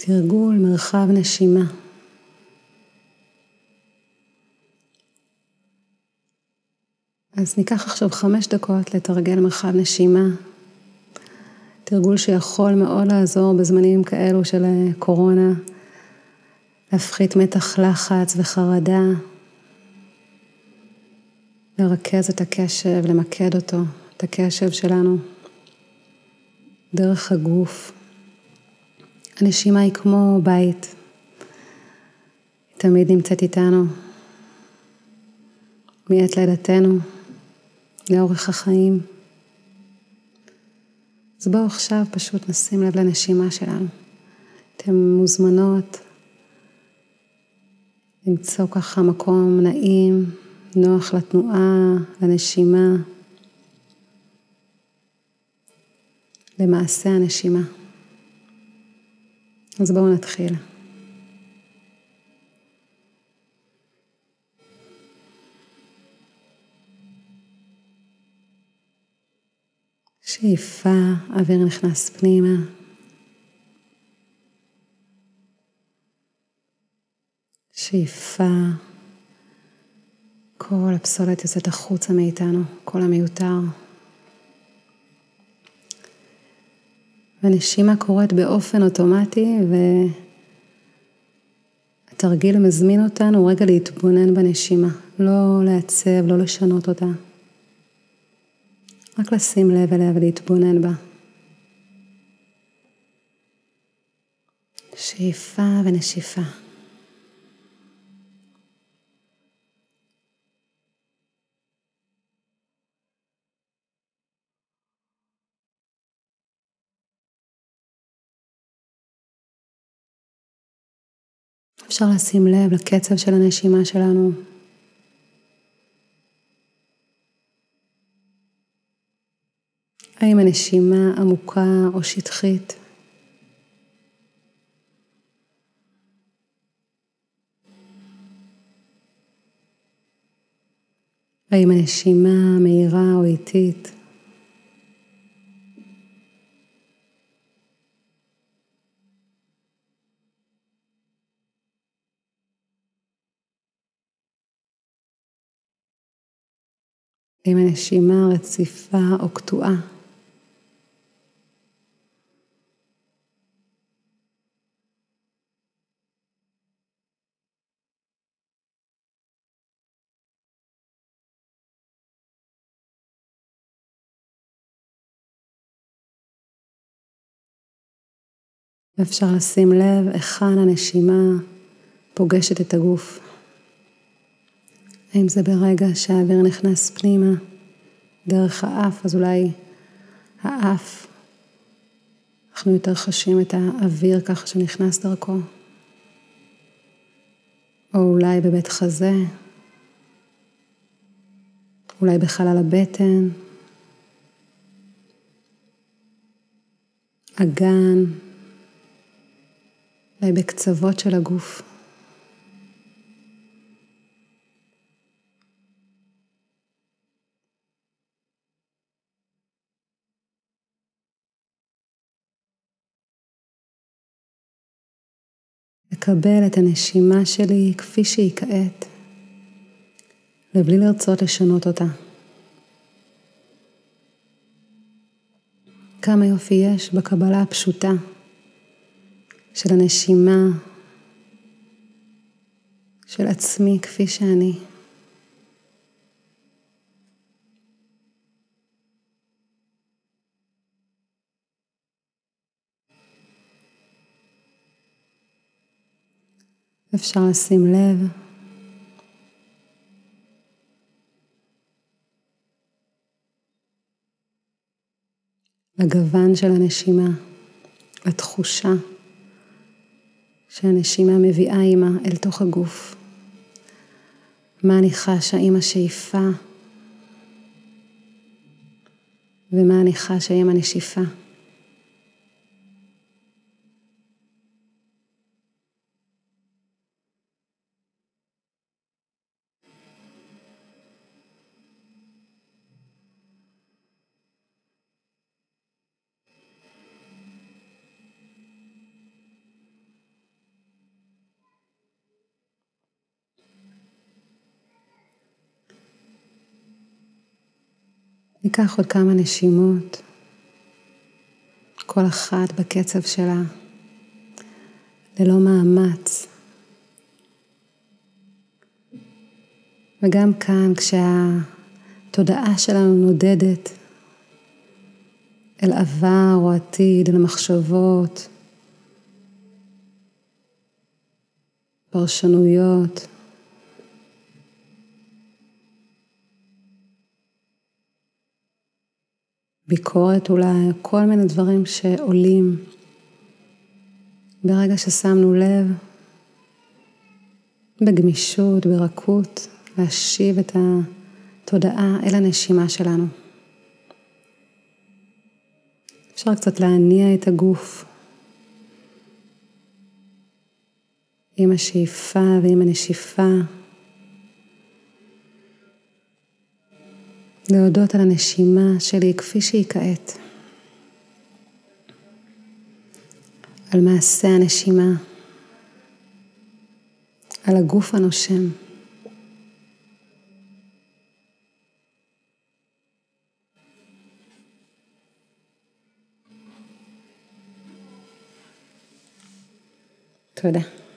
תרגול מרחב נשימה. אז ניקח עכשיו חמש דקות לתרגל מרחב נשימה. תרגול שיכול מאוד לעזור בזמנים כאלו של קורונה, להפחית מתח לחץ וחרדה, לרכז את הקשב, למקד אותו, את הקשב שלנו, דרך הגוף. הנשימה היא כמו בית, היא תמיד נמצאת איתנו, מעת לידתנו, לאורך החיים. אז בואו עכשיו פשוט נשים לב לנשימה שלנו. אתן מוזמנות למצוא ככה מקום נעים, נוח לתנועה, לנשימה, למעשה הנשימה. אז בואו נתחיל. שאיפה, אוויר נכנס פנימה. שאיפה, כל הפסולת יוצאת החוצה מאיתנו, כל המיותר. והנשימה קורית באופן אוטומטי והתרגיל מזמין אותנו רגע להתבונן בנשימה, לא לעצב, לא לשנות אותה. רק לשים לב אליה ולהתבונן בה. שאיפה ונשיפה. אפשר לשים לב לקצב של הנשימה שלנו. האם הנשימה עמוקה או שטחית? האם הנשימה מהירה או איטית? האם הנשימה רציפה או קטועה? ואפשר לשים לב היכן הנשימה פוגשת את הגוף. האם זה ברגע שהאוויר נכנס פנימה דרך האף, אז אולי האף, אנחנו יותר חשים את האוויר ככה שנכנס דרכו. או אולי בבית חזה, אולי בחלל הבטן, אגן, אולי בקצוות של הגוף. לקבל את הנשימה שלי כפי שהיא כעת, ובלי לרצות לשנות אותה. כמה יופי יש בקבלה הפשוטה של הנשימה, של עצמי כפי שאני. אפשר לשים לב לגוון של הנשימה, לתחושה שהנשימה מביאה עימה אל תוך הגוף. מה אני חשה עם השאיפה ומה אני חשה עם הנשיפה. ניקח עוד כמה נשימות, כל אחת בקצב שלה, ללא מאמץ. וגם כאן, כשהתודעה שלנו נודדת אל עבר או עתיד, אל מחשבות, פרשנויות, ביקורת אולי, כל מיני דברים שעולים ברגע ששמנו לב, בגמישות, ברכות, להשיב את התודעה אל הנשימה שלנו. אפשר קצת להניע את הגוף עם השאיפה ועם הנשיפה. להודות על הנשימה שלי כפי שהיא כעת. על מעשה הנשימה, על הגוף הנושם. תודה.